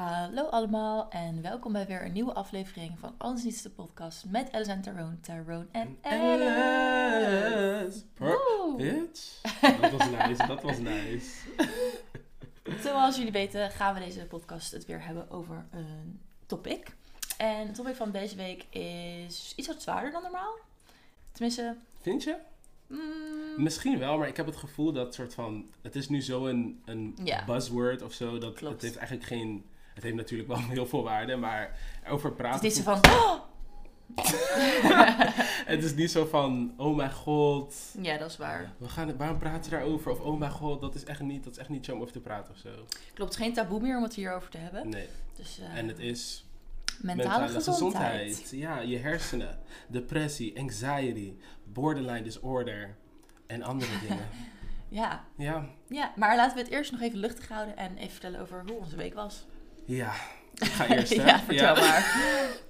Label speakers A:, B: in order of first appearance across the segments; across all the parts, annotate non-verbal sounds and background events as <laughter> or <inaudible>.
A: Hallo allemaal en welkom bij weer een nieuwe aflevering van Alles Niets de podcast met Alice en Tyrone, Tyrone en Alice.
B: Bitch. <laughs> Dat was nice, dat was nice. <laughs>
A: Zoals jullie weten gaan we deze podcast het weer hebben over een topic. En het topic van deze week is iets wat zwaarder dan normaal. Tenminste,
B: Vind je?
A: mm,
B: Misschien wel, maar ik heb het gevoel dat soort van... Het is nu zo een, een
A: Ja.
B: buzzword of zo. Dat
A: Klopt.
B: het heeft eigenlijk geen... Het heeft natuurlijk wel heel veel waarde, maar over
A: het
B: praten...
A: is niet zo van... "Oh!" <laughs>
B: het is niet zo van, oh mijn god,
A: Ja, dat is waar.
B: we gaan, waarom praten we daarover? Of oh mijn god, dat is echt niet, dat is echt niet zo om over te praten of zo.
A: Klopt, geen taboe meer om het hierover te hebben.
B: Nee.
A: Dus, eh,
B: En het is
A: mentale, gezondheid.
B: Ja, je hersenen, depressie, anxiety, borderline disorder en andere <laughs> dingen.
A: Ja,
B: Ja,
A: ja, maar laten we het eerst nog even luchtig houden en even vertellen over hoe onze week was.
B: Ja. Ik ga <laughs> eerst, hè?
A: ja, vertel maar.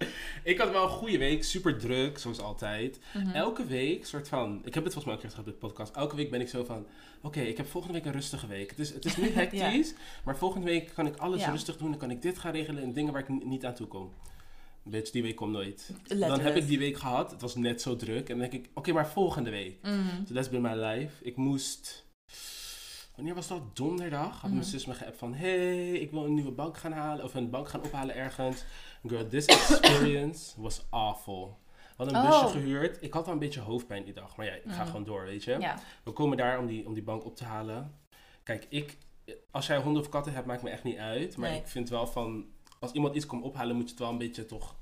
A: <laughs>
B: Ik had wel een goede week, super druk, zoals altijd.
A: Mhm.
B: Elke week, soort van, ik heb het volgens mij ook gehad op de podcast. Elke week ben ik zo van, oké, ik heb volgende week een rustige week. Het is, het is nu <laughs> hectisch, maar volgende week kan ik alles
A: Ja.
B: rustig doen. Dan kan ik dit gaan regelen en dingen waar ik ni- niet aan toe kom. Bitch, die week komt nooit. Dan heb ik die week gehad, het was net zo druk. En dan denk ik, oké, maar volgende week.
A: Mhm.
B: So that's been my life. Ik moest. Wanneer was dat? Donderdag. Had mijn
A: Mhm.
B: zus me geappt van: hey, ik wil een nieuwe bank gaan halen. Of een bank gaan ophalen ergens. Girl, this experience was awful. We hadden een
A: Oh.
B: busje gehuurd. Ik had wel een beetje hoofdpijn die dag. Maar ja, ik ga
A: Mhm.
B: gewoon door, weet je. We komen daar om die, om die bank op te halen. Kijk, ik, als jij honden of katten hebt, maakt me echt niet uit. Maar
A: Nee.
B: ik vind wel van, als iemand iets komt ophalen, moet je het wel een beetje toch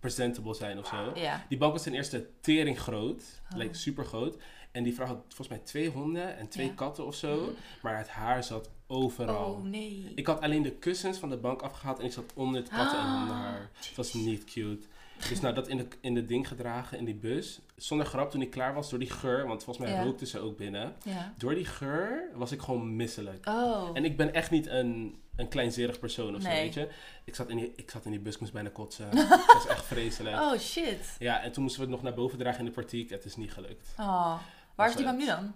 B: presentable zijn of zo. Die bank was ten eerste tering groot,
A: Oh.
B: leek super groot. En die vrouw had volgens mij twee honden en twee
A: Ja.
B: katten of zo.
A: Mhm.
B: Maar het haar zat overal.
A: Oh nee.
B: Ik had alleen de kussens van de bank afgehaald en ik zat onder het katten- en
A: Ah,
B: hondenhaar. Het was niet cute. Dus nou, dat in de, in de ding gedragen, in die bus. Zonder grap, toen ik klaar was, door die geur, want volgens mij
A: Ja.
B: rookte ze ook binnen.
A: Ja.
B: Door die geur was ik gewoon misselijk.
A: Oh.
B: En ik ben echt niet een, een kleinzerig persoon of zo, weet je. Ik zat, in die, ik zat in die bus, ik moest bijna kotsen. <laughs> het was echt vreselijk.
A: Oh shit.
B: Ja, en toen moesten we het nog naar boven dragen in de partiek. Het is niet gelukt.
A: Oh. Waar is die bank nu dan?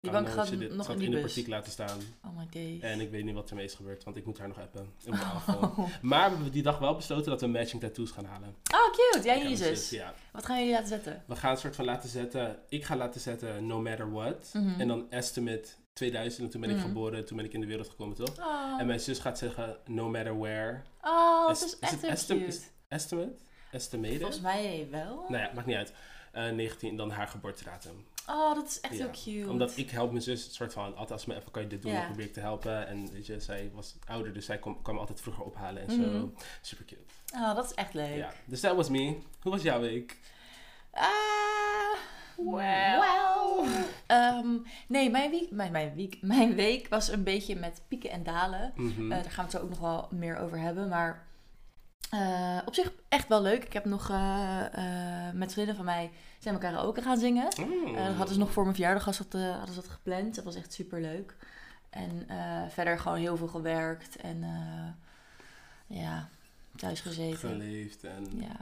A: Die bank gaat
B: dit-
A: nog in die
B: de
A: bus.
B: partiek laten staan.
A: Oh my days.
B: En ik weet niet wat ermee is gebeurd, want ik moet haar nog appen. <laughs> Afval. Maar we hebben die dag wel besloten dat we matching tattoos gaan halen.
A: Oh cute. Jij en je zus.
B: Ja.
A: Wat gaan jullie laten zetten?
B: We gaan een soort van laten zetten, ik ga laten zetten no matter what.
A: Mhm.
B: En dan estimate 2000, en toen ben ik
A: Mhm.
B: geboren, toen ben ik in de wereld gekomen, toch?
A: Oh.
B: En mijn zus gaat zeggen no matter where.
A: Oh, dat is
B: is
A: echt
B: estim-
A: cute.
B: is- Estimate? Estimated?
A: Volgens mij wel.
B: Nou ja, maakt niet uit. Eh 19, dan haar geboortedatum.
A: Oh, dat is echt
B: Ja,
A: heel cute.
B: Omdat ik help mijn zus, het soort van, altijd als ze me even kan je dit doen, dan probeer ik te helpen. En weet je, zij was ouder, dus zij kwam, kwam altijd vroeger ophalen en
A: Mhm.
B: zo. Super cute.
A: Oh, dat is echt leuk.
B: Ja, dus dat was me. Hoe was jouw week?
A: Ah,
B: Well.
A: well. Ehm, nee, mijn week, mijn, mijn, week, <laughs> mijn week was een beetje met pieken en dalen.
B: Mhm.
A: Eh, daar gaan we het zo ook nog wel meer over hebben. Maar eh, op zich echt wel leuk. Ik heb nog eh, eh, met vrienden van mij zijn we karaoke gaan zingen.
B: Mm.
A: Eh, dat hadden ze nog voor mijn verjaardag ze dat, hadden ze dat gepland. Dat was echt super leuk. En verder gewoon heel veel gewerkt. En ja, thuis gezeten.
B: Geleefd en
A: Ja,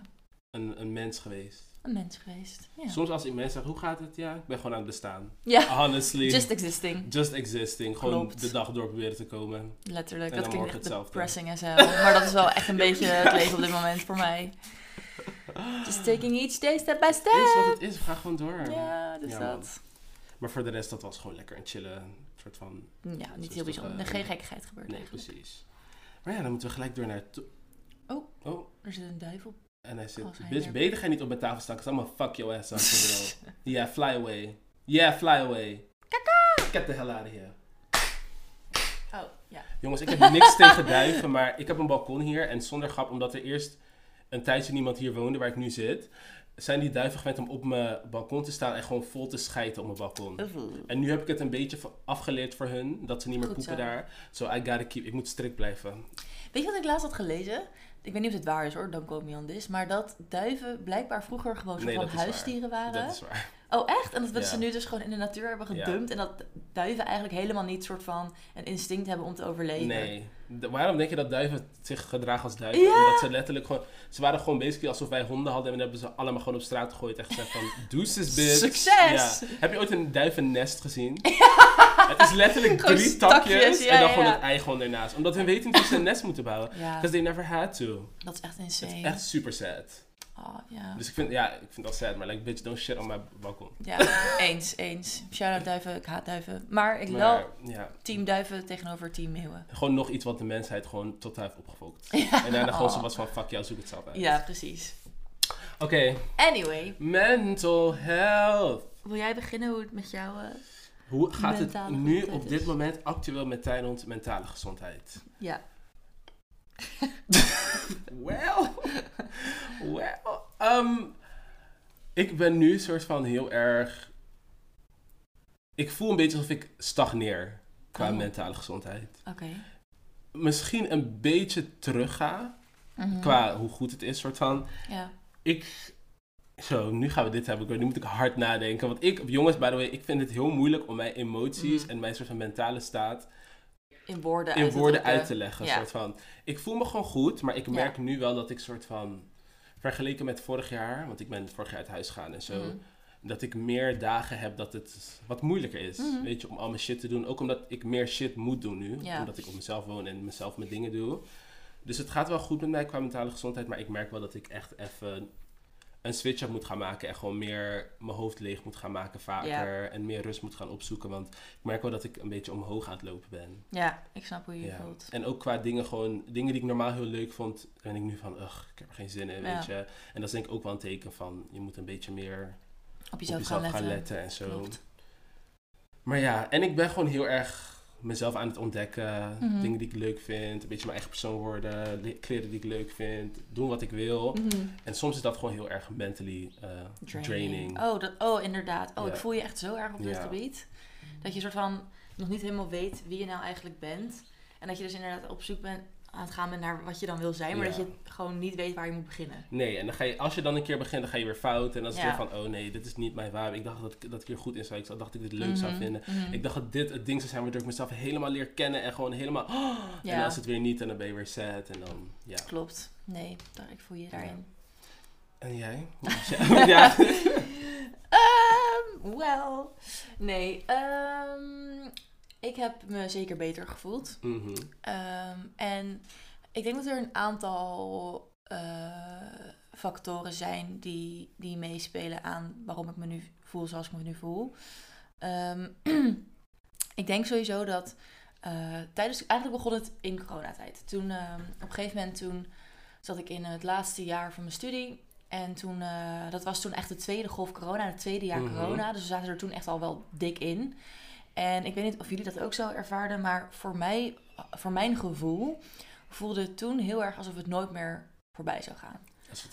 B: een, een mens geweest.
A: Een mens geweest. Ja,
B: Soms als iemand zegt, hoe gaat het? Ja, ik ben gewoon aan het bestaan.
A: ja.
B: Honestly.
A: just existing.
B: Just existing. Gewoon
A: Klopt.
B: de dag door proberen te komen.
A: Letterlijk.
B: En
A: dat klinkt echt depressing as hell. Maar dat is wel echt een <laughs> beetje het leven op dit moment voor mij. Just taking each day step by step.
B: is wat het is, gaan gewoon door.
A: Ja, dus
B: Ja,
A: dat.
B: Maar voor de rest, dat was gewoon lekker een chillen. Een soort van...
A: Ja, niet heel bijzonder.
B: eh,
A: Geen gekkigheid gebeurd
B: Nee,
A: eigenlijk.
B: precies. Maar ja, dan moeten we gelijk door naar...
A: Oh.
B: Oh,
A: Er zit een duivel.
B: En hij zit...
A: Oh,
B: Bitch,
A: er-
B: beter ga je niet op mijn tafel staan. Ik zal maar fuck your ass up. <laughs> Yeah, fly away. Yeah, fly away. Kaka! Get the hell out of here.
A: Oh, ja.
B: Jongens, ik heb niks <laughs> tegen duiven, maar ik heb een balkon hier. En zonder grap, omdat er eerst een tijdje niemand hier woonde waar ik nu zit... zijn die duiven gewend om op mijn balkon te staan en gewoon vol te schijten op mijn balkon. En nu heb ik het een beetje afgeleerd voor hun, dat ze niet meer
A: Goed
B: poepen
A: zo.
B: daar. So I gotta keep, ik moet strikt blijven.
A: Weet je wat ik laatst had gelezen? Ik weet niet of het waar is hoor, don't quote me on this. Maar dat duiven blijkbaar vroeger gewoon soort
B: Nee,
A: van
B: waar.
A: huisdieren waren.
B: Dat is waar.
A: Oh, echt? En dat we
B: Ja.
A: ze nu dus gewoon in de natuur hebben
B: Ja.
A: gedumpt. En dat duiven eigenlijk helemaal niet soort van een instinct hebben om te overleven.
B: Nee. De- waarom denk je dat duiven zich gedragen als duiven?
A: Ja.
B: Omdat ze letterlijk gewoon... Ze waren gewoon basically alsof wij honden hadden en hebben ze allemaal gewoon op straat gegooid en gezegd van... Deuces, bitch.
A: Succes!
B: Heb je ooit een duivennest gezien? <laughs> Het is letterlijk
A: Gewoon
B: drie takjes
A: ja,
B: en dan
A: ja,
B: gewoon het ei gewoon ernaast. Omdat hun weten hoe ze een nest moeten bouwen.
A: Ja,
B: Because they never had to.
A: dat is echt insane.
B: is echt super sad.
A: Oh, ja.
B: Dus ik vind, ja, ik vind dat sad, maar like, bitch, don't shit on my balkon.
A: ja, eens, eens. Shout-out duiven, ik haat duiven. Maar ik wel
B: ja,
A: team duiven tegenover team meeuwen.
B: gewoon nog iets wat de mensheid gewoon totaal heeft opgefokt. En daarna gewoon
A: Oh.
B: zo was van, fuck jou, zoek het zelf uit.
A: Ja, precies.
B: Oké,
A: Anyway,
B: mental health.
A: wil jij beginnen hoe het met jou... eh,
B: Hoe gaat het nu op dit
A: is.
B: moment actueel met Thailand mentale gezondheid?
A: ja. <laughs>
B: Well, well. ehm, ik ben nu soort van heel erg. Ik voel een beetje alsof ik stagneer qua
A: Oh.
B: mentale gezondheid.
A: Oké.
B: Misschien een beetje terugga
A: Mhm.
B: qua hoe goed het is, soort van.
A: Ja.
B: Ik. Zo, nu gaan we dit hebben. Nu moet ik hard nadenken. Want ik, jongens, by the way, ik vind het heel moeilijk om mijn emoties
A: Mhm.
B: en mijn soort van mentale staat
A: In woorden
B: in
A: uit te
B: woorden uit te leggen.
A: Ja.
B: Soort van. Ik voel me gewoon goed, maar ik
A: Ja.
B: merk nu wel dat ik soort van. Vergeleken met vorig jaar, want ik ben vorig jaar uit huis gegaan en zo.
A: Mhm.
B: Dat ik meer dagen heb dat het wat moeilijker is.
A: Mhm.
B: Weet je, om al mijn shit te doen. Ook omdat ik meer shit moet doen nu.
A: Ja.
B: Omdat ik op mezelf woon en mezelf mijn dingen doe. Dus het gaat wel goed met mij qua mentale gezondheid. Maar ik merk wel dat ik echt even een switch up moet gaan maken. En gewoon meer mijn hoofd leeg moet gaan maken vaker. En meer rust moet gaan opzoeken. Want ik merk wel dat ik een beetje omhoog aan het lopen ben.
A: Ja, ik snap hoe je je
B: Ja.
A: voelt.
B: En ook qua dingen gewoon, dingen die ik normaal heel leuk vond, ben ik nu van, ugh, ik heb er geen zin in,
A: Ja.
B: weet je. En dat is denk ik ook wel een teken van, je moet een beetje meer
A: Op jezelf,
B: op jezelf
A: gaan,
B: gaan
A: letten.
B: letten en zo.
A: Klopt.
B: Maar ja, en ik ben gewoon heel erg mezelf aan het ontdekken,
A: Mhm.
B: dingen die ik leuk vind, een beetje mijn eigen persoon worden, le- kleren die ik leuk vind, doen wat ik wil.
A: Mhm.
B: En soms is dat gewoon heel erg mentally eh, draining.
A: Oh, dat, oh, inderdaad. Oh,
B: Ja.
A: ik voel je echt zo erg op dit
B: Ja.
A: gebied. Dat je soort van nog niet helemaal weet wie je nou eigenlijk bent. En dat je dus inderdaad op zoek bent aan het gaan bent naar wat je dan wil zijn. Maar
B: Ja.
A: dat je gewoon niet weet waar je moet beginnen.
B: Nee, en dan ga je, als je dan een keer begint, dan ga je weer fout. En dan is het
A: Ja.
B: weer van, oh nee, dit is niet mijn vibe. Ik dacht dat ik, dat ik hier goed in zou. Ik dacht dat ik dit leuk zou
A: Mhm,
B: vinden.
A: mhm.
B: Ik dacht dat dit het ding zou zijn waardoor ik mezelf helemaal leer kennen en gewoon helemaal. <gasps> En
A: Ja.
B: is het weer niet en dan ben je weer sad en dan, ja.
A: Klopt. Nee, daar, ik voel je daarin.
B: En jij? <laughs> <laughs> Ja.
A: Ehm, well. Nee, ehm, ik heb me zeker beter gevoeld.
B: Mhm.
A: Ehm, en ik denk dat er een aantal eh, factoren zijn die, die meespelen aan waarom ik me nu voel zoals ik me nu voel. Ehm, <clears throat> ik denk sowieso dat eh, tijdens, eigenlijk begon het in coronatijd. Toen, ehm, op een gegeven moment toen zat ik in het laatste jaar van mijn studie. En toen, eh, dat was toen echt de tweede golf corona, het tweede jaar
B: Mhm.
A: corona. Dus we zaten er toen echt al wel dik in. En ik weet niet of jullie dat ook zo ervaarden, maar voor mij, voor mijn gevoel, voelde het toen heel erg alsof het nooit meer voorbij zou gaan.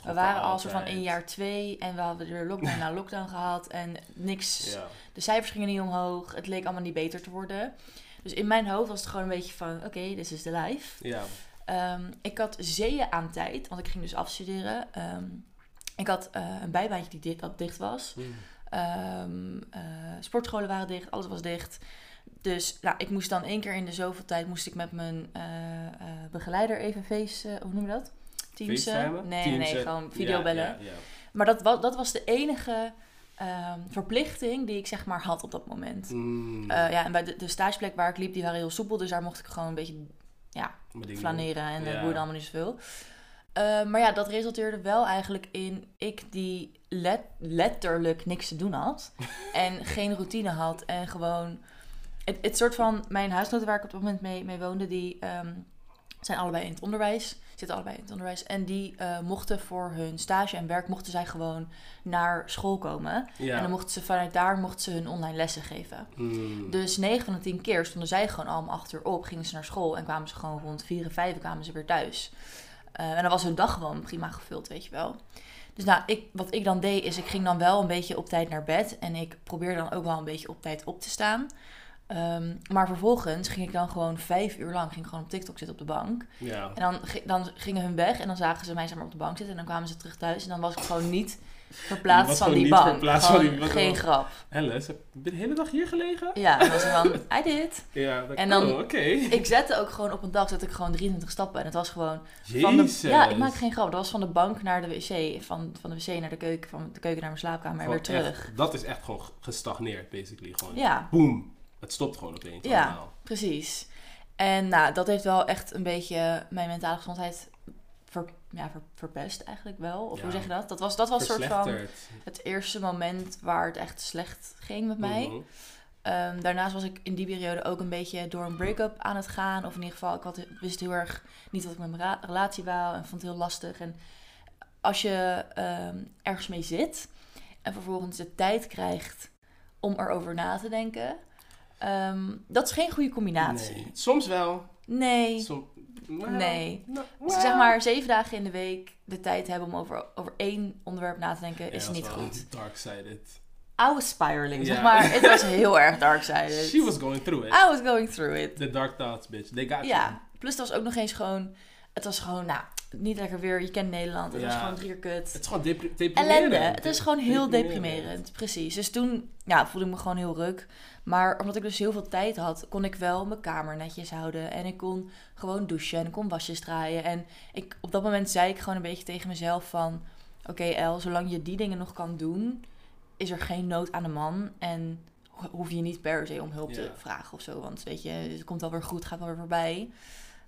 A: We waren al zo van in jaar twee en we hadden er lockdown na lockdown gehad en niks.
B: Ja.
A: De cijfers gingen niet omhoog, het leek allemaal niet beter te worden. Dus in mijn hoofd was het gewoon een beetje van, oké, this is the life.
B: Ja.
A: Ehm, ik had zeeën aan tijd, want ik ging dus afstuderen. Ehm, ik had eh, een bijbaantje die dicht, dat dicht was.
B: Mm.
A: Ehm, eh, sportscholen waren dicht, alles was dicht. Dus nou, ik moest dan één keer in de zoveel tijd moest ik met mijn eh, eh, begeleider even face, hoe noem je dat?
B: FaceTimen?
A: Nee, nee, gewoon videobellen.
B: Ja, ja, ja.
A: Maar dat, wa- dat was de enige ehm, verplichting die ik zeg maar had op dat moment.
B: Mm.
A: Ja, en bij de, de stageplek waar ik liep, die waren heel soepel. Dus daar mocht ik gewoon een beetje
B: ding
A: flaneren en
B: Ja.
A: boeide allemaal niet zoveel. Eh, maar ja, dat resulteerde wel eigenlijk in ik die let- letterlijk niks te doen had. <laughs> en geen routine had. En gewoon... Het, het soort van... Mijn huisgenoten waar ik op dat moment mee, mee woonde, die ehm, zijn allebei in het onderwijs. Zitten allebei in het onderwijs. En die eh, mochten voor hun stage en werk, mochten zij gewoon naar school komen.
B: Ja.
A: En dan mochten ze vanuit daar mochten ze hun online lessen geven.
B: Mm.
A: Dus 9 van de 10 keer stonden zij gewoon allemaal achterop, gingen ze naar school en kwamen ze gewoon rond 4 en 5 kwamen ze weer thuis. Eh, en dan was hun dag gewoon prima gevuld, weet je wel. Dus nou, ik, wat ik dan deed is, ik ging dan wel een beetje op tijd naar bed en ik probeerde dan ook wel een beetje op tijd op te staan. Ehm, maar vervolgens ging ik dan gewoon vijf uur lang ging gewoon op TikTok zitten op de bank.
B: ja.
A: En dan, dan gingen hun weg en dan zagen ze mij zeg maar, op de bank zitten. En dan kwamen ze terug thuis en dan was ik gewoon niet verplaatst van die bank.
B: verplaatst van die bank.
A: geen grap.
B: Alice, heb je de hele dag hier gelegen?
A: Ja, dan was ik van, I did.
B: Ja. dat-
A: En dan-
B: oh, oké.
A: Ik zette ook gewoon op een dag zette ik gewoon 23 stappen. En het was gewoon van de, ja, ik maak geen grap. Dat was van de bank naar de wc, van, van de wc naar de keuken, van de keuken naar mijn slaapkamer en weer terug.
B: echt- dat is echt gewoon gestagneerd, basically. Gewoon
A: Ja,
B: boom. Het stopt gewoon opeens
A: Ja.
B: allemaal.
A: Precies. En nou, dat heeft wel echt een beetje mijn mentale gezondheid ver, ja, ver- verpest eigenlijk wel. Of
B: Ja.
A: hoe zeg je dat? Dat was, dat was een soort van het eerste moment waar het echt slecht ging met mij.
B: Mhm.
A: Ehm, daarnaast was ik in die periode ook een beetje door een break-up aan het gaan. Of in ieder geval, ik had, wist heel erg niet wat ik met mijn ra- relatie wou. En vond het heel lastig. En als je ehm, ergens mee zit en vervolgens de tijd krijgt om erover na te denken. ehm, dat is geen goede combinatie.
B: Nee. Soms wel.
A: Nee.
B: Som-
A: Nee.
B: nou,
A: Dus
B: well.
A: zeg maar zeven dagen in de week de tijd hebben om over, over één onderwerp na te denken,
B: Ja,
A: is niet
B: wel
A: goed.
B: Dark-sided.
A: I was spiraling, zeg maar. Het was heel <laughs> erg dark-sided.
B: She was going through it.
A: I was going through it.
B: The dark thoughts, bitch. They got
A: Ja, plus het was ook nog eens gewoon... Het was gewoon, nou, niet lekker weer. Je kent Nederland. Het was
B: Ja.
A: gewoon drie keer kut.
B: Het is gewoon depri- deprimerend.
A: Ellende. Het is gewoon heel
B: Deprimerend.
A: deprimerend. Precies. Dus toen ja, voelde ik me gewoon heel ruk. Maar omdat ik dus heel veel tijd had, kon ik wel mijn kamer netjes houden. En ik kon gewoon douchen en ik kon wasjes draaien. En ik, op dat moment zei ik gewoon een beetje tegen mezelf van... Oké El, zolang je die dingen nog kan doen, is er geen nood aan de man. En ho- hoef je niet per se om hulp te vragen of zo. Want weet je, het komt wel weer goed, gaat wel weer voorbij.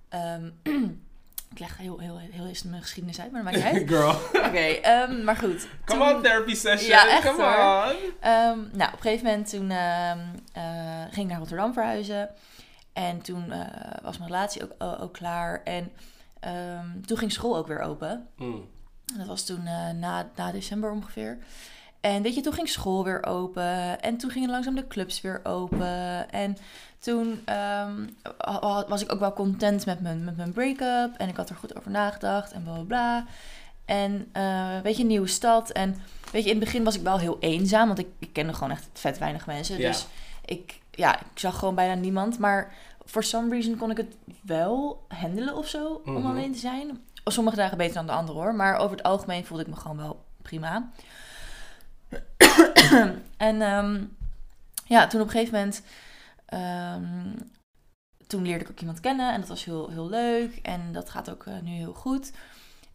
A: Ehm, <clears throat> ik leg heel, heel, heel mijn geschiedenis uit, maar dat maakt niet <laughs> uit.
B: Girl.
A: Oké, ehm, maar goed.
B: Come
A: Toen-
B: on, therapy session.
A: Ja, echt,
B: Come
A: hoor.
B: on.
A: Ehm, nou, op een gegeven moment toen ehm, eh, ging ik naar Rotterdam verhuizen. En toen eh, was mijn relatie ook, ook, klaar. En toen ging school ook weer open.
B: Mm.
A: Dat was toen eh, na, na december ongeveer. En weet je, toen ging school weer open. En toen gingen langzaam de clubs weer open. En toen ehm, wa- was ik ook wel content met mijn, met mijn break-up. En ik had er goed over nagedacht en bla bla bla. En eh, weet je, een nieuwe stad. En weet je, in het begin was ik wel heel eenzaam. Want ik, ik kende gewoon echt vet weinig mensen.
B: Ja.
A: Dus ik, ja, ik zag gewoon bijna niemand. Maar for some reason kon ik het wel handelen of zo. Om
B: Mhm.
A: alleen te zijn. Sommige dagen beter dan de andere hoor. Maar over het algemeen voelde ik me gewoon wel prima. <coughs> en ehm, ja, toen op een gegeven moment... ehm, toen leerde ik ook iemand kennen. En dat was heel, heel leuk. En dat gaat ook eh, nu heel goed.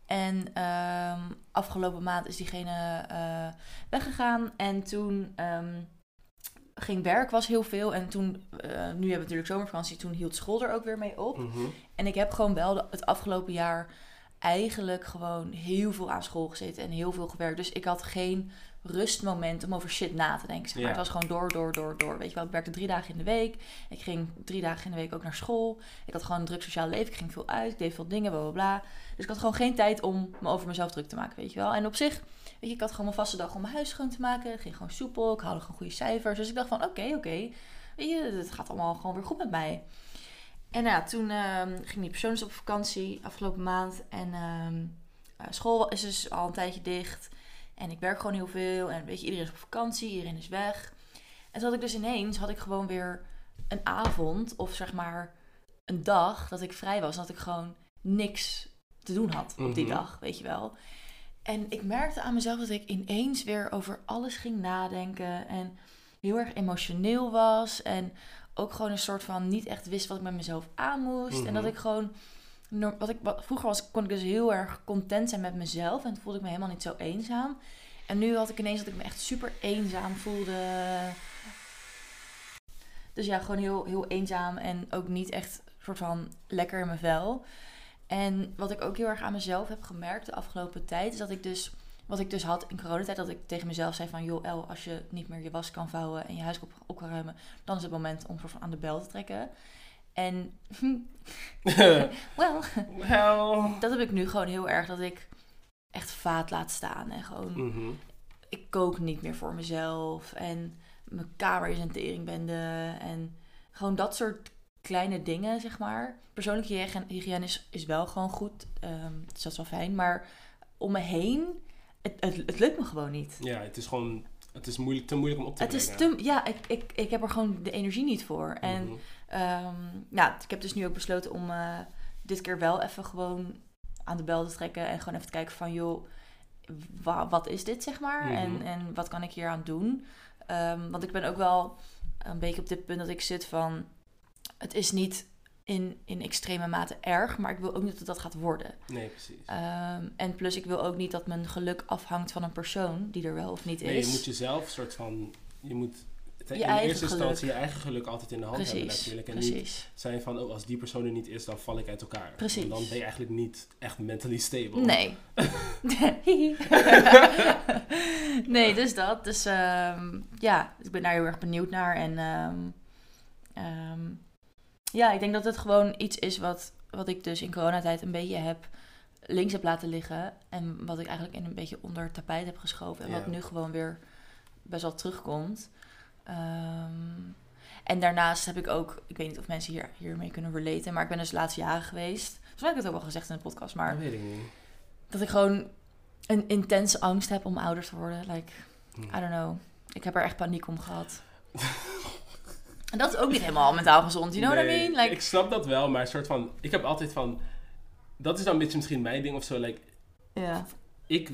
A: En ehm, afgelopen maand is diegene eh, weggegaan. En toen ging werk, was heel veel. En toen, eh, nu hebben we natuurlijk zomervakantie. Toen hield school er ook weer mee op.
B: Mhm.
A: En ik heb gewoon wel de- het afgelopen jaar eigenlijk gewoon heel veel aan school gezeten en heel veel gewerkt. Dus ik had geen rustmoment om over shit na te denken. Zeg maar.
B: Ja.
A: Het was gewoon door, door, door, door. Weet je wel, ik werkte drie dagen in de week. Ik ging drie dagen in de week ook naar school. Ik had gewoon een druk sociaal leven. Ik ging veel uit. Ik deed veel dingen, bla bla bla. Dus ik had gewoon geen tijd om me over mezelf druk te maken, weet je wel. En op zich, weet je, ik had gewoon mijn vaste dag om mijn huis schoon te maken. Het ging gewoon soepel. Ik haalde gewoon goede cijfers. Dus ik dacht van, oké, oké. Weet je, het gaat allemaal gewoon weer goed met mij. En nou ja, toen ehm, ging die persoon dus op vakantie afgelopen maand. En ehm, eh, school is dus al een tijdje dicht. En ik werk gewoon heel veel. En weet je, iedereen is op vakantie, iedereen is weg. En toen had ik dus ineens, had ik gewoon weer een avond of zeg maar een dag dat ik vrij was. Dat ik gewoon niks te doen had op die
B: Mhm.
A: dag, weet je wel. En ik merkte aan mezelf dat ik ineens weer over alles ging nadenken. En heel erg emotioneel was. En ook gewoon een soort van niet echt wist wat ik met mezelf aan moest. En dat
B: Mhm.
A: ik gewoon. Wat ik, vroeger was, kon ik dus heel erg content zijn met mezelf. En toen voelde ik me helemaal niet zo eenzaam. En nu had ik ineens dat ik me echt super eenzaam voelde. Dus ja, gewoon heel, heel eenzaam. En ook niet echt soort van lekker in mijn vel. En wat ik ook heel erg aan mezelf heb gemerkt de afgelopen tijd, is dat ik dus, wat ik dus had in coronatijd, dat ik tegen mezelf zei van, joh El, als je niet meer je was kan vouwen en je huis op, op kan ruimen, dan is het moment om soort van aan de bel te trekken. En, <laughs> wel,
B: Hell.
A: dat heb ik nu gewoon heel erg, dat ik echt vaat laat staan en gewoon,
B: Mhm.
A: ik kook niet meer voor mezelf en mijn kamer is een teringbende en gewoon dat soort kleine dingen, zeg maar. Persoonlijke hygiëne- hygiëne is, is wel gewoon goed, dus dat is wel fijn, maar om me heen, het, het, het lukt me gewoon niet.
B: Ja, het is gewoon... Het is moeilijk, te moeilijk om op te
A: Het is te, ja, ik, ik, ik heb er gewoon de energie niet voor. En
B: Mhm.
A: Ehm, ja, ik heb dus nu ook besloten om eh, dit keer wel even gewoon aan de bel te trekken. En gewoon even te kijken van, joh, wa- wat is dit, zeg maar?
B: Mhm.
A: en, en wat kan ik hier aan doen? Ehm, want ik ben ook wel een beetje op dit punt dat ik zit van... Het is niet in, in extreme mate erg, maar ik wil ook niet dat dat gaat worden.
B: Nee, precies.
A: Ehm, en plus, ik wil ook niet dat mijn geluk afhangt van een persoon die er wel of niet is.
B: Nee, je moet jezelf soort van... Je moet in
A: Je
B: eerste instantie je eigen geluk altijd in de hand hebben natuurlijk. En niet
A: precies.
B: zijn van, oh, als die persoon er niet is, dan val ik uit elkaar.
A: Precies.
B: Want dan ben je eigenlijk niet echt mentally stable.
A: Nee. <laughs> nee, dus dat. Dus ehm, ja, ik ben daar heel erg benieuwd naar. En ehm, ja, ik denk dat het gewoon iets is wat, wat ik dus in coronatijd een beetje heb links heb laten liggen. En wat ik eigenlijk in een beetje onder het tapijt heb geschoven. En
B: Ja.
A: wat nu gewoon weer best wel terugkomt. Ehm, en daarnaast heb ik ook, ik weet niet of mensen hier, hiermee kunnen relaten, maar ik ben dus laatst jaren geweest. Mij heb ik het ook wel gezegd in de podcast, maar
B: Dat weet ik niet.
A: dat ik gewoon een intense angst heb om ouder te worden. Like,
B: Hm.
A: I don't know. Ik heb er echt paniek om gehad. <laughs> en dat is ook niet helemaal mentaal gezond, you know what I
B: Nee,
A: mean? Like,
B: Ik snap dat wel, maar een soort van... Ik heb altijd van... Dat is dan een beetje misschien mijn ding of zo. Like,
A: ja.
B: ik...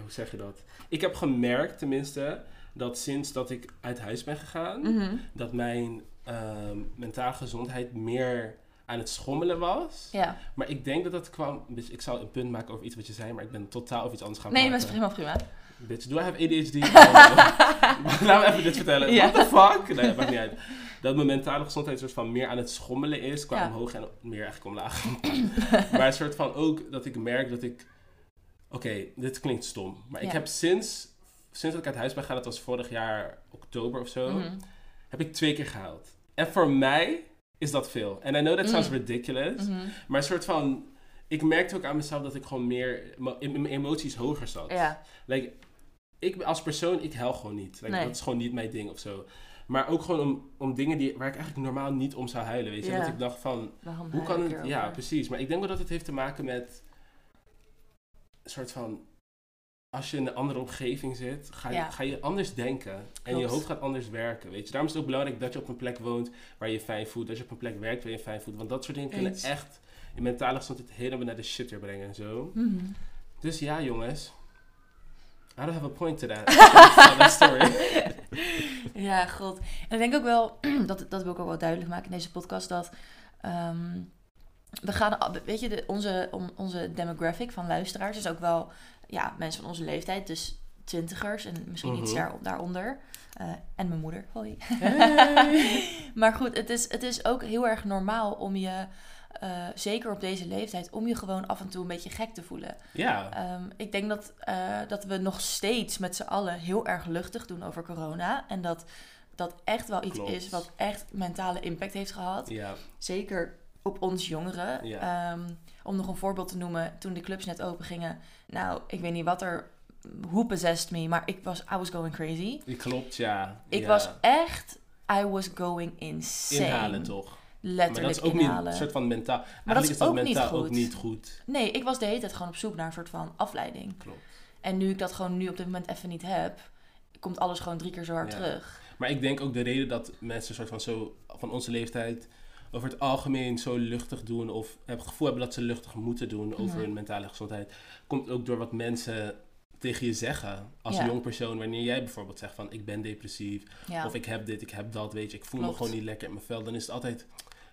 B: Hoe zeg je dat? Ik heb gemerkt tenminste... Dat sinds dat ik uit huis ben gegaan...
A: Mhm.
B: Dat mijn ehm, mentale gezondheid meer aan het schommelen was.
A: Ja.
B: Maar ik denk dat dat kwam... Dus ik zou een punt maken over iets wat je zei... Maar ik ben totaal over iets anders gaan
A: Nee, maar
B: praten.
A: is prima, prima.
B: Bitch, do I have ADHD? Laten we even dit vertellen. What the fuck? Nee, dat maakt niet uit. Dat mijn mentale gezondheid soort van meer aan het schommelen is. Qua
A: Ja.
B: omhoog en meer eigenlijk omlaag. <laughs> maar een soort van ook dat ik merk dat ik... Oké, dit klinkt stom. Maar ik heb sinds, sinds dat ik uit huis ben gegaan, dat was vorig jaar oktober of zo,
A: Mhm.
B: heb ik twee keer gehaald. En voor mij is dat veel. En I know that sounds
A: Mm.
B: ridiculous.
A: Mhm.
B: Maar een soort van... Ik merkte ook aan mezelf dat ik gewoon meer... in Mijn emoties hoger zat.
A: Ja.
B: Like, ik als persoon, ik hel gewoon niet. Like,
A: Nee.
B: Dat is gewoon niet mijn ding of zo. Maar ook gewoon om, om dingen die, waar ik eigenlijk normaal niet om zou huilen. Weet je?
A: Ja.
B: Dat ik dacht van,
A: Waarom
B: hoe kan het... Ja, precies. Maar ik denk wel dat het heeft te maken met... Een soort van... Als je in een andere omgeving zit, ga je,
A: Ja.
B: ga je anders denken. En je hoofd gaat anders werken. Weet je? Daarom is het ook belangrijk dat je op een plek woont waar je je fijn voelt. Dat je op een plek werkt waar je je fijn voelt. Want dat soort dingen kunnen echt je mentale gezondheid helemaal naar de shit weer brengen en zo.
A: Mhm.
B: Dus ja, jongens. I don't have a point to that. <laughs> to that story. <laughs>
A: Ja, god. En ik denk ook wel, <clears throat> dat, dat wil ik ook wel duidelijk maken in deze podcast, dat ehm, we gaan, weet je, de, onze, onze demographic van luisteraars is ook wel, ja, mensen van onze leeftijd, dus twintigers en misschien iets
B: Mhm.
A: daar, daaronder. Eh, en mijn moeder, hoi.
B: Hey. <laughs>
A: maar goed, het is, het is ook heel erg normaal om je, eh, zeker op deze leeftijd, om je gewoon af en toe een beetje gek te voelen.
B: Ja,
A: Ehm, ik denk dat, eh, dat we nog steeds met z'n allen heel erg luchtig doen over corona. En dat dat echt wel iets
B: Klopt.
A: is wat echt mentale impact heeft gehad.
B: ja,
A: Zeker op ons jongeren.
B: Ja.
A: Ehm, om nog een voorbeeld te noemen, toen de clubs net open gingen. Nou, ik weet niet wat er, who possessed me, maar ik was, I was going crazy.
B: klopt, ja.
A: Ik
B: ja.
A: was echt, I was going insane.
B: Inhalen toch? Maar
A: Letterlijk
B: dat is ook niet een soort van mentaal.
A: dat
B: Eigenlijk
A: is
B: is dat
A: ook niet
B: mentaal
A: goed.
B: ook niet goed.
A: Nee, ik was de hele tijd gewoon op zoek naar een soort van afleiding.
B: Klopt.
A: En nu ik dat gewoon nu op dit moment even niet heb, komt alles gewoon drie keer zo hard
B: Ja.
A: terug.
B: Maar ik denk ook de reden dat mensen soort van zo van onze leeftijd over het algemeen zo luchtig doen of het gevoel hebben dat ze luchtig moeten doen over
A: Mhm.
B: hun mentale gezondheid, komt ook door wat mensen tegen je zeggen als
A: Ja.
B: een jong persoon. Wanneer jij bijvoorbeeld zegt van ik ben depressief
A: Ja.
B: of ik heb dit, ik heb dat, weet je, ik voel
A: Klopt.
B: me gewoon niet lekker in mijn vel, dan is het altijd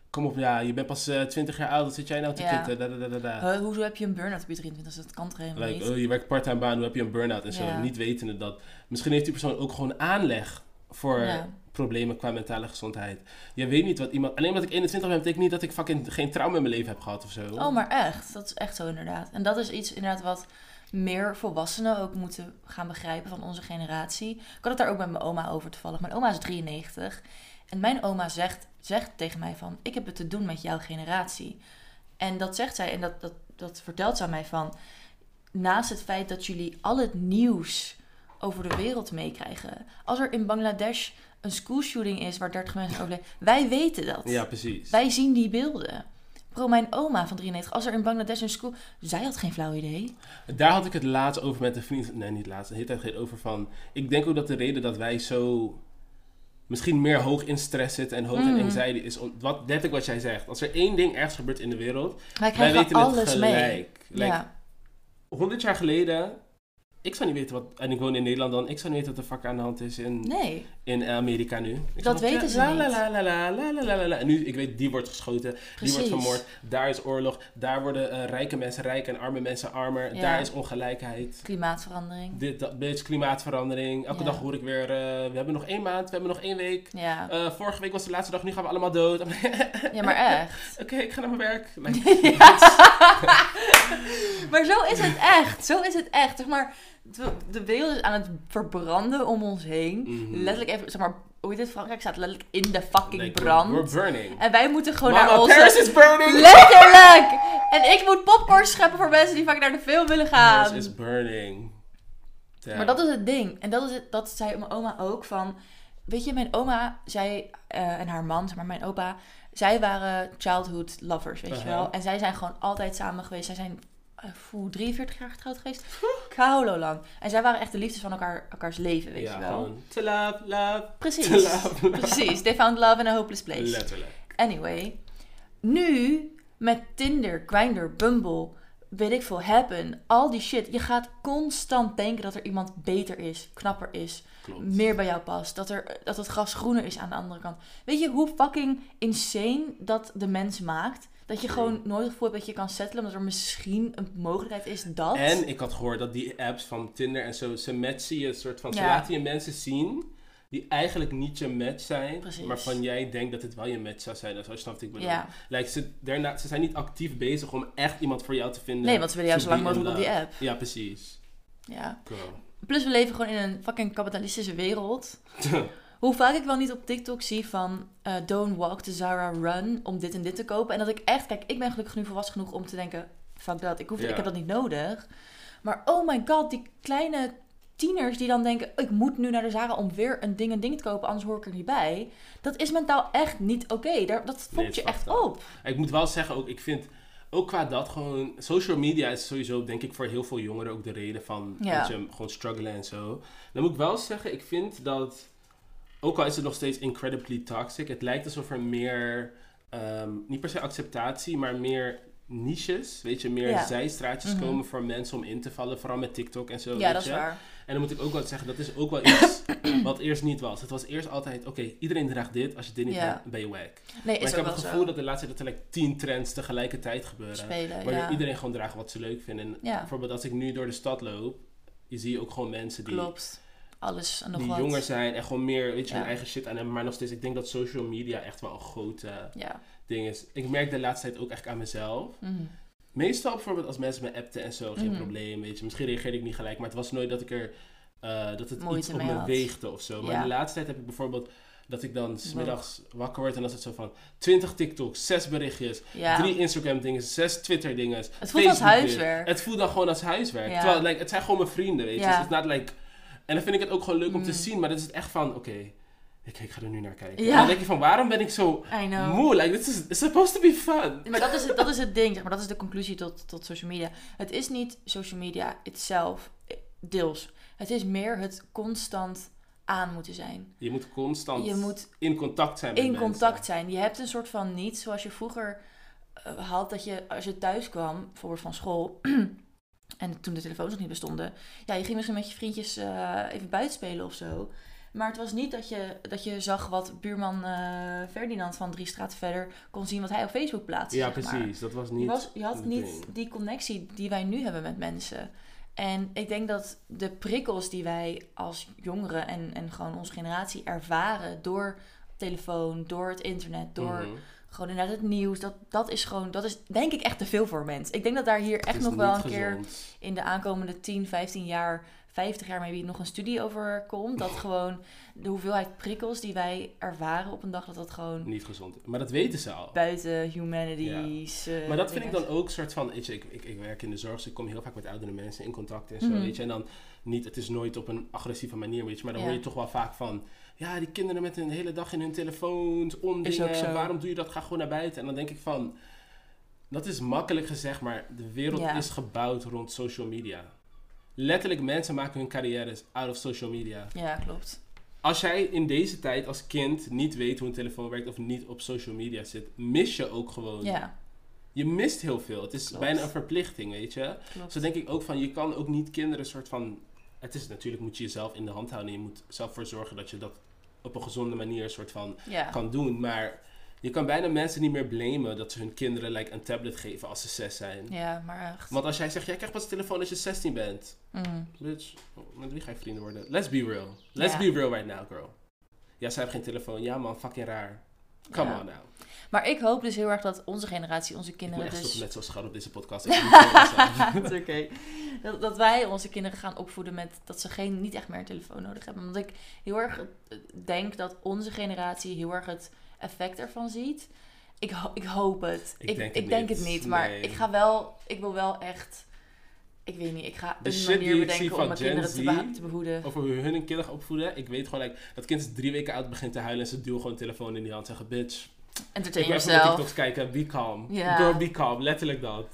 B: kom op, ja, je bent pas eh, 20 jaar oud, wat zit jij nou te
A: Ja.
B: kitten? Da, da, da, da, da.
A: Huh, hoezo heb je een burn-out op je 23? Dat kan toch helemaal
B: Like,
A: niet?
B: oh, je werkt part-time baan, hoe heb je een burn-out en zo.
A: Ja.
B: Niet wetende dat. Misschien heeft die persoon ook gewoon aanleg voor
A: Ja.
B: problemen qua mentale gezondheid. Je weet niet wat iemand... Alleen omdat ik 21 ben, betekent niet dat ik fucking geen trauma in mijn leven heb gehad of zo.
A: Oh, maar echt. Dat is echt zo inderdaad. En dat is iets inderdaad wat meer volwassenen ook moeten gaan begrijpen van onze generatie. Ik had het daar ook met mijn oma over toevallig. Mijn oma is 93. En mijn oma zegt, zegt tegen mij van... Ik heb het te doen met jouw generatie. En dat zegt zij en dat, dat, dat vertelt ze aan mij van... Naast het feit dat jullie al het nieuws over de wereld meekrijgen. Als er in Bangladesh een schoolshooting is waar 30 mensen overleden... Wij weten dat.
B: Ja, precies.
A: Wij zien die beelden. Bro, mijn oma van 93, als er in Bangladesh een school... Zij had geen flauw idee.
B: Daar had ik het laatst over met een vriend. Nee, niet laatst. De hele tijd geleden over van... Ik denk ook dat de reden dat wij zo... Misschien meer hoog in stress zitten en hoog in
A: Mhm.
B: anxiety is... Wat, letterlijk wat jij zegt. Als er één ding ergens gebeurt in de wereld...
A: Wij
B: weten
A: alles
B: het
A: mee.
B: gelijk. Like,
A: ja,
B: 100 jaar geleden ik zou niet weten wat. En ik woon in Nederland dan. Ik zou niet weten wat de fuck aan de hand is in, in Amerika nu.
A: Dat weten ze niet.
B: La, la, la, la, la, la. En nu, ik weet, die wordt geschoten. Die wordt vermoord. Daar is oorlog. Daar worden eh, rijke mensen rijk en arme mensen armer. Daar is ongelijkheid.
A: Klimaatverandering.
B: Dit, dat, klimaatverandering. Elke dag hoor ik weer. Eh, we hebben nog één maand. We hebben nog één week. Eh, vorige week was de laatste dag. Nu gaan we allemaal dood. <laughs>
A: ja, maar echt.
B: Oké, ik ga naar mijn werk. <laughs> <laughs>
A: Maar zo is het echt. Zo is het echt. Zeg maar de, wereld is aan het verbranden om ons heen.
B: Mhm.
A: Letterlijk even, zeg maar, hoe heet dit? Frankrijk staat letterlijk in de fucking
B: like,
A: brand.
B: We're burning.
A: En wij moeten gewoon
B: Mama,
A: naar onze...
B: Paris is burning!
A: Letterlijk! En ik moet popcorn scheppen voor mensen die vaak naar de film willen gaan.
B: Paris is burning.
A: Maar dat is het ding. En dat, is het, dat zei mijn oma ook van... Weet je, mijn oma, zij eh, en haar man, zeg maar mijn opa... Zij waren childhood lovers, weet je
B: Aha.
A: wel. En zij zijn gewoon altijd samen geweest. Zij zijn voel, 43 jaar getrouwd geweest. Kaulo lang. En zij waren echt de liefdes van elkaar, elkaars leven, weet
B: ja,
A: je wel.
B: gewoon to love, love, to
A: Precies.
B: love, love. <laughs>
A: Precies. They found love in a hopeless place.
B: Letterlijk.
A: Anyway, nu met Tinder, Grindr, Bumble, weet ik veel, Happen, al die shit. Je gaat constant denken dat er iemand beter is, knapper is,
B: Klopt.
A: meer bij jou past. Dat, er, dat het gras groener is aan de andere kant. Weet je hoe fucking insane dat de mens maakt? Dat je gewoon nooit het gevoel hebt dat je kan settelen, omdat er misschien een mogelijkheid is dat.
B: En ik had gehoord dat die apps van Tinder en zo, ze matchen je een soort van, ze
A: Ja.
B: laten je mensen zien die eigenlijk niet je match zijn,
A: Precies.
B: maar van jij denkt dat het wel je match zou zijn. Dat is wat ik bedoel.
A: ja.
B: Like, ze, daarna, ze zijn niet actief bezig om echt iemand voor jou te vinden.
A: Nee, want ze willen jou zo lang mogelijk op die app.
B: Ja, precies.
A: Ja. Plus we leven gewoon in een fucking kapitalistische wereld. <laughs> Hoe vaak ik wel niet op TikTok zie van eh, don't walk to Zara, run om dit en dit te kopen. En dat ik echt, kijk, ik ben gelukkig nu volwassen genoeg om te denken, fuck dat, ik, hoef,
B: Ja.
A: ik heb dat niet nodig. Maar oh my god, die kleine tieners die dan denken, ik moet nu naar de Zara om weer een ding en ding te kopen, anders hoor ik er niet bij. Dat is mentaal echt niet oké. Daar Dat
B: Nee,
A: fokt je echt op.
B: Ik moet wel zeggen, ook, ik vind ook qua dat gewoon. Social media is sowieso, denk ik, voor heel veel jongeren ook de reden van.
A: Ja.
B: Dat je gewoon struggelen en zo. Dan moet ik wel zeggen, ik vind dat. Ook al is het nog steeds incredibly toxic, het lijkt alsof er meer. ehm, niet per se acceptatie, maar meer niches, weet je, meer
A: Ja.
B: zijstraatjes
A: Mhm.
B: komen voor mensen om in te vallen, vooral met TikTok en zo.
A: Ja,
B: weet
A: dat is
B: je.
A: waar.
B: En dan moet ik ook wel zeggen, dat is ook wel iets <clears throat> wat eerst niet was. Het was eerst altijd, oké, iedereen draagt dit, als je dit niet
A: Ja.
B: hebt, ben je wack.
A: Nee,
B: Maar
A: is
B: ik heb het gevoel
A: zo.
B: dat de laatste tijd dat er like, tien trends tegelijkertijd gebeuren.
A: Spelen, ja.
B: iedereen gewoon draagt wat ze leuk vinden. En
A: Ja.
B: bijvoorbeeld als ik nu door de stad loop, je zie ook gewoon mensen die,
A: Klopt. Alles en nog
B: die
A: wat.
B: jonger zijn en gewoon meer, weet je, hun eigen shit aan hebben. Maar nog steeds, ik denk dat social media echt wel een groot
A: Ja.
B: ding is. Ik merk de laatste tijd ook echt aan mezelf.
A: Mhm.
B: Meestal bijvoorbeeld als mensen me appten en zo, geen
A: Mhm.
B: probleem, weet je. Misschien reageerde ik niet gelijk, maar het was nooit dat ik er, eh, dat het
A: Moeite
B: iets op me
A: had.
B: weegde of zo. Maar de laatste tijd heb ik bijvoorbeeld dat ik dan smiddags wakker word en dan is het zo van 20 TikToks, 6 berichtjes,
A: Ja.
B: drie Instagram dingen, 6 Twitter dingen.
A: Het voelt als
B: Facebook
A: huiswerk.
B: Het voelt dan gewoon als huiswerk.
A: Ja.
B: Terwijl like, het zijn gewoon mijn vrienden, weet je.
A: Ja.
B: Dus het is not like... En dan vind ik het ook gewoon leuk om te
A: Mm.
B: zien, maar dan is het echt van, oké, ik, ik ga er nu naar kijken.
A: Ja.
B: En dan denk je van, waarom ben ik zo moe? Like, this is it's supposed to be fun.
A: Maar dat is, het, dat is het ding, zeg maar. Dat is de conclusie tot, tot social media. Het is niet social media itself, eh, deels. Het is meer het constant aan moeten zijn.
B: Je moet constant
A: Je moet
B: in contact zijn met
A: in
B: mensen.
A: contact zijn. Je hebt een soort van niet zoals je vroeger eh, had dat je als je thuis kwam, bijvoorbeeld van school. <clears throat> en toen de telefoons nog niet bestonden. Ja, je ging misschien met je vriendjes eh, even buiten spelen of zo. Maar het was niet dat je, dat je zag wat buurman eh, Ferdinand van drie straten verder kon zien wat hij op Facebook plaatste.
B: Ja,
A: maar.
B: precies. Dat was
A: Je,
B: niet...
A: was, je had niet
B: ding.
A: die connectie die wij nu hebben met mensen. En ik denk dat de prikkels die wij als jongeren en, en gewoon onze generatie ervaren door telefoon, door het internet, door
B: Mhm.
A: Gewoon inderdaad het nieuws, dat, dat is gewoon, dat is denk ik echt te veel voor een mens. Ik denk dat daar hier echt
B: is
A: nog wel een keer in de aankomende 10, 15 jaar, 50 jaar maybe nog een studie over komt. Dat <laughs> gewoon de hoeveelheid prikkels die wij ervaren op een dag, dat dat gewoon
B: Niet gezond. Maar dat weten ze al.
A: buiten humanities. eh,
B: Maar dat vind ik dan ook soort van, weet je, ik, ik, ik werk in de zorg, dus ik kom heel vaak met oudere mensen in contact en zo,
A: Mhm.
B: weet je. En dan niet, het is nooit op een agressieve manier, weet je, maar dan
A: Ja.
B: hoor je toch wel vaak van, ja, die kinderen met hun hele dag in hun telefoons, ondingen, waarom doe je dat? Ga gewoon naar buiten. En dan denk ik van, dat is makkelijk gezegd, maar de wereld
A: Ja.
B: is gebouwd rond social media. Letterlijk, mensen maken hun carrières out of social media.
A: Ja, klopt.
B: Als jij in deze tijd als kind niet weet hoe een telefoon werkt of niet op social media zit, mis je ook gewoon
A: Ja,
B: je mist heel veel. Het is
A: Klopt.
B: bijna een verplichting, weet je.
A: Klopt.
B: Zo denk ik ook van, je kan ook niet kinderen soort van... Het is natuurlijk, moet je jezelf in de hand houden. En je moet zelf voor zorgen dat je dat op een gezonde manier soort van kan doen. Maar je kan bijna mensen niet meer blamen dat ze hun kinderen like, een tablet geven als ze zes zijn.
A: ja, maar echt.
B: Want als jij zegt, jij krijgt pas een telefoon als je 16 bent.
A: Mm.
B: Bitch, met wie ga je vrienden worden? Let's be real. Let's be real right now, girl. Ja, zij heeft geen telefoon. Ja man, fucking raar. Come on now.
A: Maar ik hoop dus heel erg dat onze generatie, onze
B: Ik
A: kinderen
B: echt
A: dus...
B: met zo'n schat op deze podcast. <laughs> Ik.
A: Het <laughs> is oké. Dat, dat wij onze kinderen gaan opvoeden met dat ze geen, niet echt meer een telefoon nodig hebben. Want ik heel erg denk dat onze generatie heel erg het effect ervan ziet. Ik, ho- ik hoop het.
B: Ik
A: Ik,
B: denk
A: ik
B: het
A: denk
B: niet.
A: het niet. Maar
B: Nee.
A: ik ga wel, ik wil wel echt, ik weet niet, ik ga
B: De
A: een manier
B: ik
A: bedenken om mijn
B: Gen
A: kinderen te, te behoeden.
B: Over hoe hun hun kinderen opvoeden. Ik weet gewoon, like, dat kind is drie weken oud, begint te huilen en ze duwen gewoon een telefoon in die hand en zeggen, bitch.
A: Entertain
B: ik
A: yourself.
B: TikToks kijken, be calm.
A: Ja.
B: Girl, be calm. Letterlijk dat.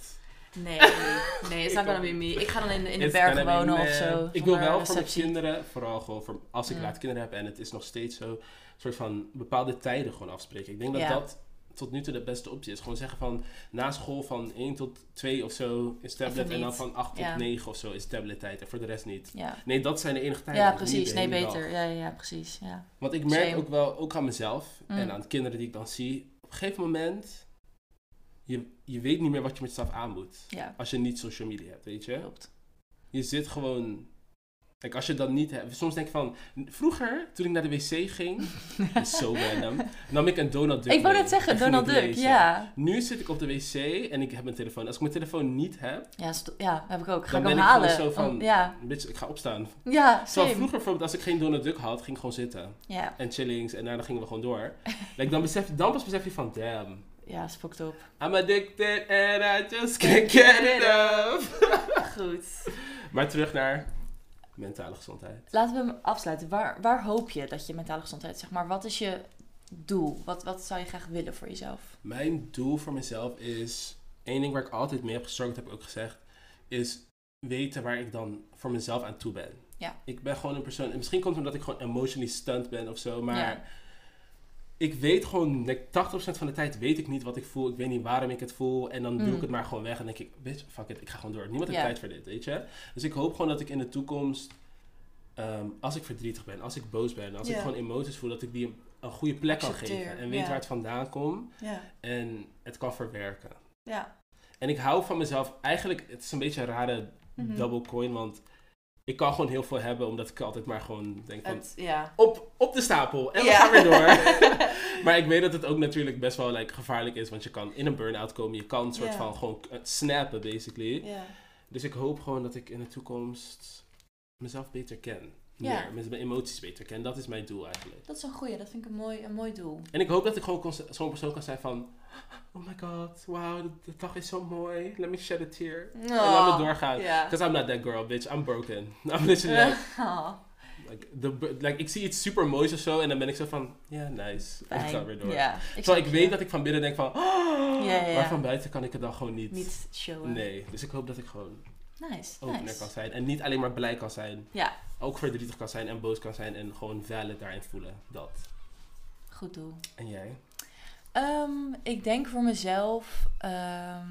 A: Nee, <laughs> nee, it's not gonna be me. Ik ga dan in, de- in de
B: It's
A: bergen wonen of zo.
B: Ik wil wel voor mijn kinderen, vooral gewoon voor, als ik
A: Mm.
B: laat kinderen heb en het is nog steeds zo, een soort van bepaalde tijden gewoon afspreken. Ik denk dat dat tot nu toe de beste optie is. Gewoon zeggen van na school van 1 tot 2 of zo is tablet en dan van 8
A: Ja.
B: tot 9 of zo is tablettijd en voor de rest niet.
A: Ja,
B: Nee, dat zijn de enige tijden.
A: ja precies. Nee, beter. Ja, ja, ja, precies. Ja.
B: Want ik merk
A: Same.
B: ook wel, ook aan mezelf
A: Mm.
B: en aan de kinderen die ik dan zie, op een gegeven moment, je, je weet niet meer wat je met jezelf aan moet. Als je niet social media hebt, weet je.
A: klopt.
B: Je zit gewoon. Kijk, als je dat niet hebt. Soms denk ik van. Vroeger, toen ik naar de wc ging. <laughs> is zo random. Nam ik een Donald Duck.
A: Ik wou net zeggen, Donald Duck,
B: lezen.
A: ja.
B: Nu zit ik op de wc en ik heb mijn telefoon. Als ik mijn telefoon niet heb.
A: Ja, ja, heb ik ook. Ga
B: Dan
A: ik
B: ben
A: hem
B: ik gewoon
A: halen.
B: zo van-
A: Om- ja,
B: Bitch, ik ga opstaan.
A: ja, same.
B: vroeger bijvoorbeeld, als ik geen Donald Duck had, ging ik gewoon zitten.
A: Ja,
B: En chillings en daarna gingen we gewoon door. <laughs> like, dan, besef, dan pas besef je van, damn.
A: ja, is fucked up.
B: I'm addicted and I just can't get it off. <laughs>
A: Goed.
B: maar terug naar mentale gezondheid.
A: Laten we hem afsluiten. Waar, waar hoop je dat je mentale gezondheid, zeg maar, wat is je doel? Wat, wat zou je graag willen voor jezelf?
B: Mijn doel voor mezelf is, één ding waar ik altijd mee heb gestruggeld, heb ik ook gezegd, is weten waar ik dan voor mezelf aan toe ben.
A: Ja.
B: Ik ben gewoon een persoon, en misschien komt het omdat ik gewoon emotionally stunt ben of zo, maar
A: Ja.
B: Ik weet gewoon, like, 80% van de tijd weet ik niet wat ik voel, ik weet niet waarom ik het voel, en dan doe
A: Mm.
B: ik het maar gewoon weg en denk ik, bitch, fuck it, ik ga gewoon door. Niemand heeft tijd voor dit, weet je. Dus ik hoop gewoon dat ik in de toekomst, ehm, als ik verdrietig ben, als ik boos ben, als ik gewoon emoties voel, dat ik die een, een goede plek kan geven en weet waar het vandaan komt en het kan verwerken.
A: Ja.
B: En ik hou van mezelf, eigenlijk, het is een beetje een rare
A: Mhm.
B: double coin, want ik kan gewoon heel veel hebben, omdat ik altijd maar gewoon denk van,
A: Het, ja.
B: op, op de stapel en we
A: Ja.
B: gaan weer door. <laughs> maar ik weet dat het ook natuurlijk best wel like, gevaarlijk is, want je kan in een burn-out komen, je kan een soort van gewoon eh, snappen, basically.
A: ja.
B: Dus ik hoop gewoon dat ik in de toekomst mezelf beter ken.
A: Ja.
B: Meer, mijn emoties beter ken. Dat is mijn doel eigenlijk.
A: Dat is een goeie, dat vind ik een mooi, een mooi doel.
B: En ik hoop dat ik gewoon zo'n persoon kan zijn van... Oh my god, wow, de, de dag is zo mooi. Let me shed a tear. En laat me doorgaan.
A: Ja.
B: Because I'm not that girl, bitch. I'm broken. <laughs> I'm literally like,
A: Oh, <laughs>
B: like, the, like, ik zie iets super moois of zo en dan ben ik zo van, ja, nice. En ik ga weer door. Terwijl
A: snap
B: ik weet dat ik van binnen denk van,
A: ja.
B: maar van buiten kan ik het dan gewoon niet.
A: Niet showen.
B: Nee, dus ik hoop dat ik gewoon
A: Nice,
B: opener
A: nice.
B: kan zijn. En niet alleen maar blij kan zijn.
A: Ja,
B: Ook verdrietig kan zijn en boos kan zijn en gewoon valid daarin voelen. Dat.
A: goed doel.
B: En jij?
A: Ehm, ik denk voor mezelf, ehm,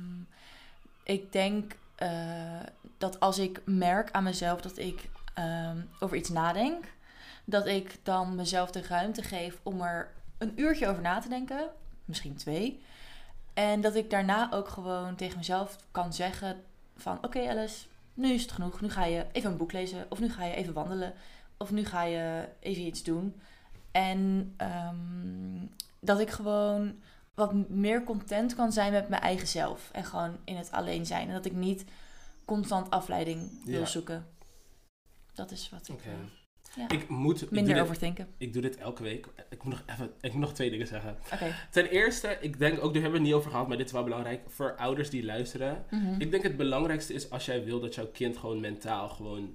A: ik denk eh, dat als ik merk aan mezelf dat ik ehm, over iets nadenk, dat ik dan mezelf de ruimte geef om er een uurtje over na te denken, misschien twee. En dat ik daarna ook gewoon tegen mezelf kan zeggen van oké Alice, nu is het genoeg. Nu ga je even een boek lezen of nu ga je even wandelen of nu ga je even iets doen. En ehm, dat ik gewoon wat meer content kan zijn met mijn eigen zelf. En gewoon in het alleen zijn. En dat ik niet constant afleiding wil
B: Ja.
A: zoeken. Dat is wat ik... Eh, ja.
B: Ik moet... Ik
A: minder
B: dit,
A: overdenken.
B: ik doe dit elke week. Ik moet, nog even, ik moet nog twee dingen zeggen. Ten eerste, ik denk ook, daar hebben we het niet over gehad, maar dit is wel belangrijk. Voor ouders die luisteren.
A: Mhm.
B: Ik denk het belangrijkste is als jij wil dat jouw kind gewoon mentaal gewoon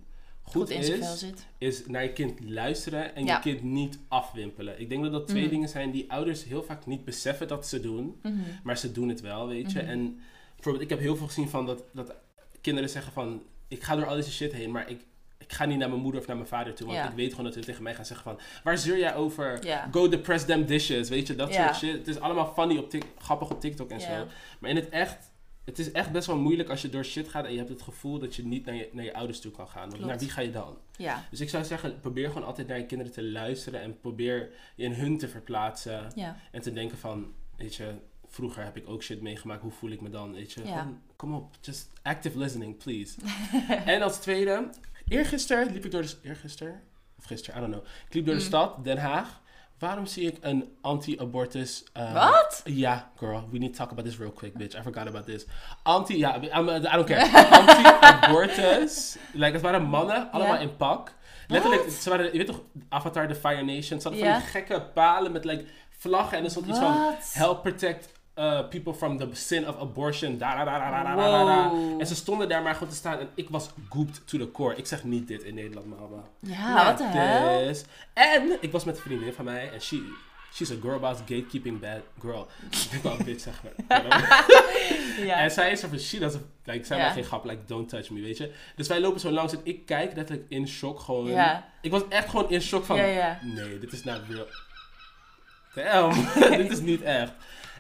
B: goed,
A: Goed in zijn vel
B: is.
A: zit.
B: Is naar je kind luisteren en
A: Ja.
B: je kind niet afwimpelen. Ik denk dat dat twee
A: Mhm.
B: dingen zijn die ouders heel vaak niet beseffen dat ze doen.
A: Mhm.
B: Maar ze doen het wel, weet je.
A: Mhm.
B: En bijvoorbeeld, ik heb heel veel gezien van dat, dat kinderen zeggen van... Ik ga door al deze shit heen, maar ik, ik ga niet naar mijn moeder of naar mijn vader toe. Want
A: Ja.
B: ik weet gewoon dat ze tegen mij gaan zeggen van... Waar zeur jij over? Go depress them dishes, weet je. Dat soort shit. Het is allemaal funny op grappig op TikTok en zo. Maar in het echt het is echt best wel moeilijk als je door shit gaat en je hebt het gevoel dat je niet naar je, naar je ouders toe kan gaan. Want
A: Klopt.
B: naar wie ga je dan?
A: Ja,
B: Dus ik zou zeggen, probeer gewoon altijd naar je kinderen te luisteren en probeer je in hun te verplaatsen.
A: ja.
B: En te denken van, weet je, vroeger heb ik ook shit meegemaakt, hoe voel ik me dan? Weet je,
A: Ja.
B: Gewoon, kom op, just active listening, please. <laughs> en als tweede, eergisteren liep ik door de... Eergisteren? Of gisteren, I don't know. Ik liep door de
A: Mm.
B: stad, Den Haag. Waarom zie ik een anti-abortus... eh,
A: Wat?
B: Ja, girl, we need to talk about this real quick, bitch. I forgot about this. Anti, ja, I don't care. <laughs> Anti-abortus. like, het waren mannen, allemaal in pak. Letterlijk, ze waren, je weet toch, Avatar, The Fire Nation. Ze hadden van die gekke palen met like, vlaggen en er stond iets van... Help protect uh, people from the sin of abortion. Da, da, da.
A: Wow.
B: En ze stonden daar maar gewoon te staan en ik was gooped to the core. Ik zeg niet dit in Nederland, mama.
A: Ja, wat de hel?
B: En ik was met een vriendin van mij en she, she's a girl boss gatekeeping bad girl. <laughs> ik een bitch zeg maar. <laughs>
A: Ja.
B: En zij is er van, she doesn't, like, zij
A: Ja.
B: maakt geen grap, like, don't touch me, weet je. Dus wij lopen zo langs en ik kijk letterlijk in shock gewoon.
A: Ja.
B: Ik was echt gewoon in shock van, nee, dit is not real. Damn, <laughs> dit is niet echt.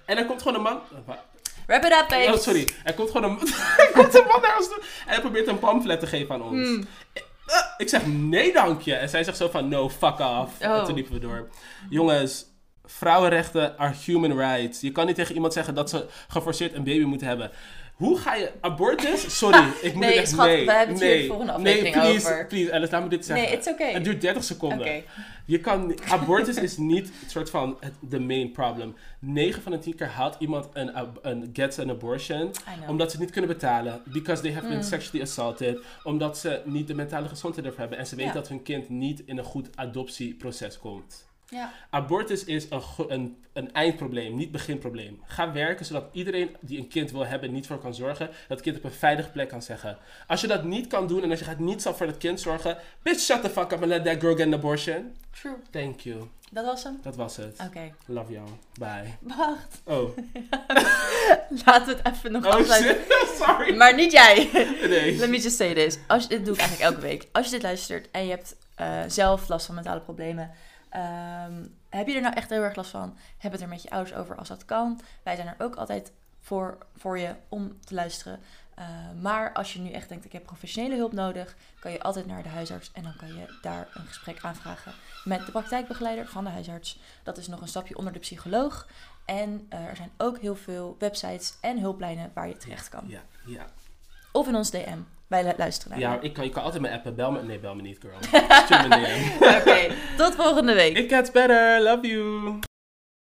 B: En er komt gewoon een man...
A: Wrap it up, babe.
B: Oh, sorry. Er komt gewoon een, <laughs> er komt een man naar ons toe en hij probeert een pamflet te geven aan ons.
A: Mm.
B: Eh, Ik zeg, nee dank je. En zij zegt zo van, no, fuck off. En
A: Oh.
B: toen liepen we door. Jongens, vrouwenrechten are human rights. Je kan niet tegen iemand zeggen dat ze geforceerd een baby moeten hebben. Hoe ga je abortus? Sorry, <laughs> ik moet
A: Nee,
B: het echt...
A: schat,
B: nee,
A: we hebben het hier
B: nee,
A: de volgende
B: nee,
A: aflevering
B: please,
A: over.
B: please, Alice, laat me dit zeggen.
A: Nee, it's okay.
B: Het duurt 30 seconden. Je kan, abortus is niet het soort van de main problem. 9 van de 10 keer haalt iemand een, gets an abortion omdat ze het niet kunnen betalen. Because they have been
A: Mm.
B: sexually assaulted. Omdat ze niet de mentale gezondheid ervoor hebben. En ze weten
A: Ja.
B: dat hun kind niet in een goed adoptieproces komt.
A: Ja.
B: Abortus is een, een, een eindprobleem, niet beginprobleem. Ga werken zodat iedereen die een kind wil hebben niet voor kan zorgen. Dat kind op een veilige plek kan zeggen. Als je dat niet kan doen en als je gaat niet zelf voor dat kind zorgen. Bitch, shut the fuck up and let that girl get an abortion.
A: True.
B: Thank you.
A: Dat was hem?
B: Dat was het.
A: Oké.
B: Love you. Bye.
A: Wacht.
B: Oh. <laughs>
A: Laten we het even nog
B: Oh
A: afsluiten. <laughs>
B: Sorry.
A: Maar niet jij.
B: Nee.
A: Let me just say this. Als je, dit doe ik eigenlijk elke week. Als je dit luistert en je hebt eh, zelf last van mentale problemen. Ehm, heb je er nou echt heel erg last van? Heb het er met je ouders over als dat kan. Wij zijn er ook altijd voor, voor je om te luisteren. Eh, maar als je nu echt denkt, ik heb professionele hulp nodig, kan je altijd naar de huisarts en dan kan je daar een gesprek aanvragen met de praktijkbegeleider van de huisarts. Dat is nog een stapje onder de psycholoog. En eh, er zijn ook heel veel websites en hulplijnen waar je terecht kan.
B: Ja, ja.
A: Of in ons DM. Wij lu- luisteren naar
B: Ja, ik kan, je kan altijd mijn appen. Bel me. Nee, bel me niet, girl. <laughs> Stuur me.
A: Oké, tot volgende week.
B: It gets better. Love you.